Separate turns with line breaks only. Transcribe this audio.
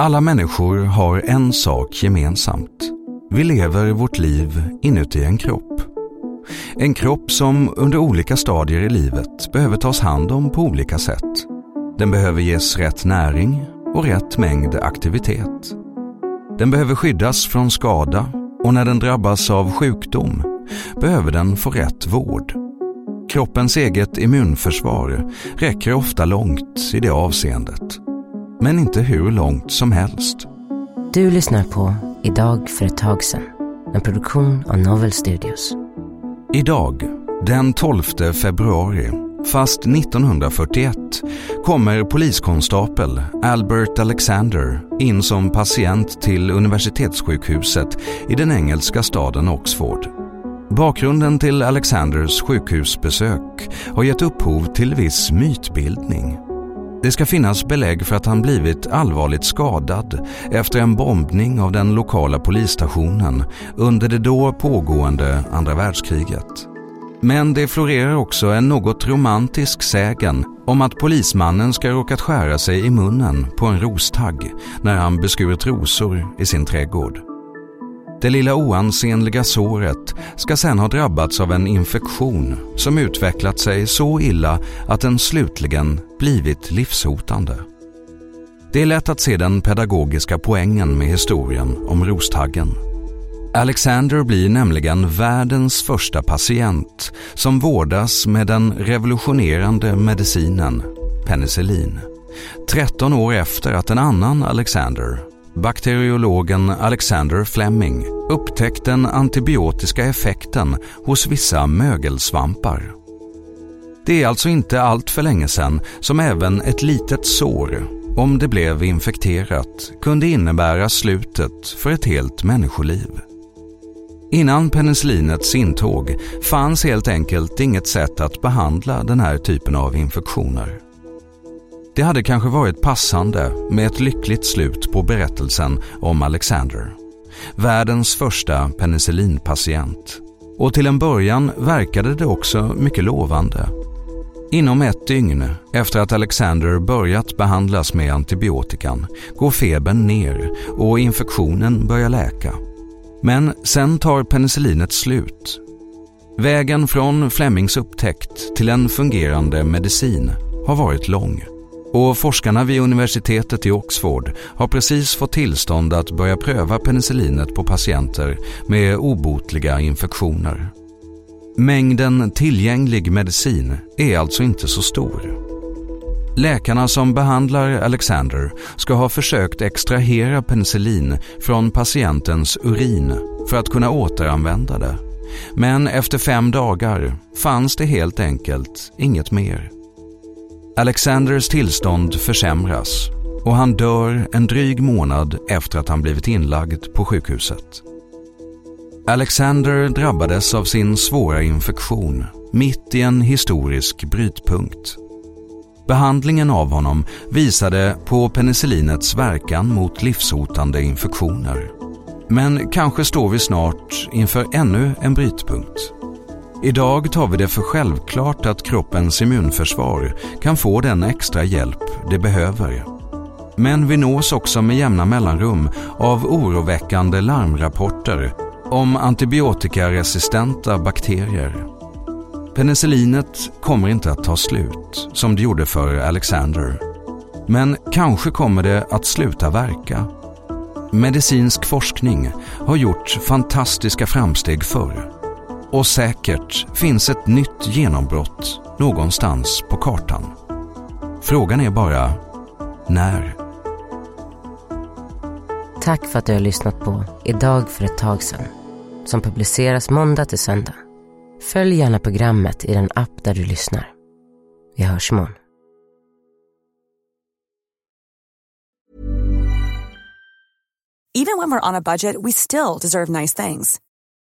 Alla människor har en sak gemensamt. Vi lever vårt liv inuti en kropp. En kropp som under olika stadier i livet behöver tas hand om på olika sätt. Den behöver ges rätt näring och rätt mängd aktivitet. Den behöver skyddas från skada och när den drabbas av sjukdom behöver den få rätt vård. Kroppens eget immunförsvar räcker ofta långt i det avseendet. Men inte hur långt som helst.
Du lyssnar på Idag för ett tag sedan, en produktion av Novel Studios.
Idag, den 12 februari, fast 1941, kommer poliskonstapel Albert Alexander in som patient till universitetssjukhuset i den engelska staden Oxford. Bakgrunden till Alexanders sjukhusbesök har gett upphov till viss mytbildning. Det ska finnas belägg för att han blivit allvarligt skadad efter en bombning av den lokala polisstationen under det då pågående andra världskriget. Men det florerar också en något romantisk sägen om att polismannen ska råkat skära sig i munnen på en rostagg när han beskurit rosor i sin trädgård. Det lilla oansenliga såret ska sedan ha drabbats av en infektion som utvecklat sig så illa att den slutligen blivit livshotande. Det är lätt att se den pedagogiska poängen med historien om rostaggen. Alexander blir nämligen världens första patient som vårdas med den revolutionerande medicinen penicillin. 13 år efter att en annan Alexander bakteriologen Alexander Fleming upptäckt den antibiotiska effekten hos vissa mögelsvampar. Det är alltså inte allt för länge sedan som även ett litet sår, om det blev infekterat, kunde innebära slutet för ett helt människoliv. Innan penicillinets intåg fanns helt enkelt inget sätt att behandla den här typen av infektioner. Det hade kanske varit passande med ett lyckligt slut på berättelsen om Alexander. Världens första penicillinpatient. Och till en början verkade det också mycket lovande. Inom ett dygn efter att Alexander börjat behandlas med antibiotikan går febern ner och infektionen börjar läka. Men sen tar penicillinet slut. Vägen från Flemings upptäckt till en fungerande medicin har varit lång. Och forskarna vid universitetet i Oxford har precis fått tillstånd att börja pröva penicillinet på patienter med obotliga infektioner. Mängden tillgänglig medicin är alltså inte så stor. Läkarna som behandlar Alexander ska ha försökt extrahera penicillin från patientens urin för att kunna återanvända det. Men efter fem dagar fanns det helt enkelt inget mer. Alexanders tillstånd försämras och han dör en dryg månad efter att han blivit inlagd på sjukhuset. Alexander drabbades av sin svåra infektion mitt i en historisk brytpunkt. Behandlingen av honom visade på penicillinets verkan mot livshotande infektioner. Men kanske står vi snart inför ännu en brytpunkt. Idag tar vi det för självklart att kroppens immunförsvar kan få den extra hjälp det behöver. Men vi nås också med jämna mellanrum av oroväckande larmrapporter om antibiotikaresistenta bakterier. Penicillinet kommer inte att ta slut som det gjorde för Alexander. Men kanske kommer det att sluta verka. Medicinsk forskning har gjort fantastiska framsteg förr och säkert finns ett nytt genombrott någonstans på kartan. Frågan är bara när?
Tack för att du har lyssnat på Idag för ett tag sedan som publiceras måndag till söndag. Följ gärna programmet i den app där du lyssnar. Vi hörs imorgon.
Even when we're on a budget, we still deserve nice things.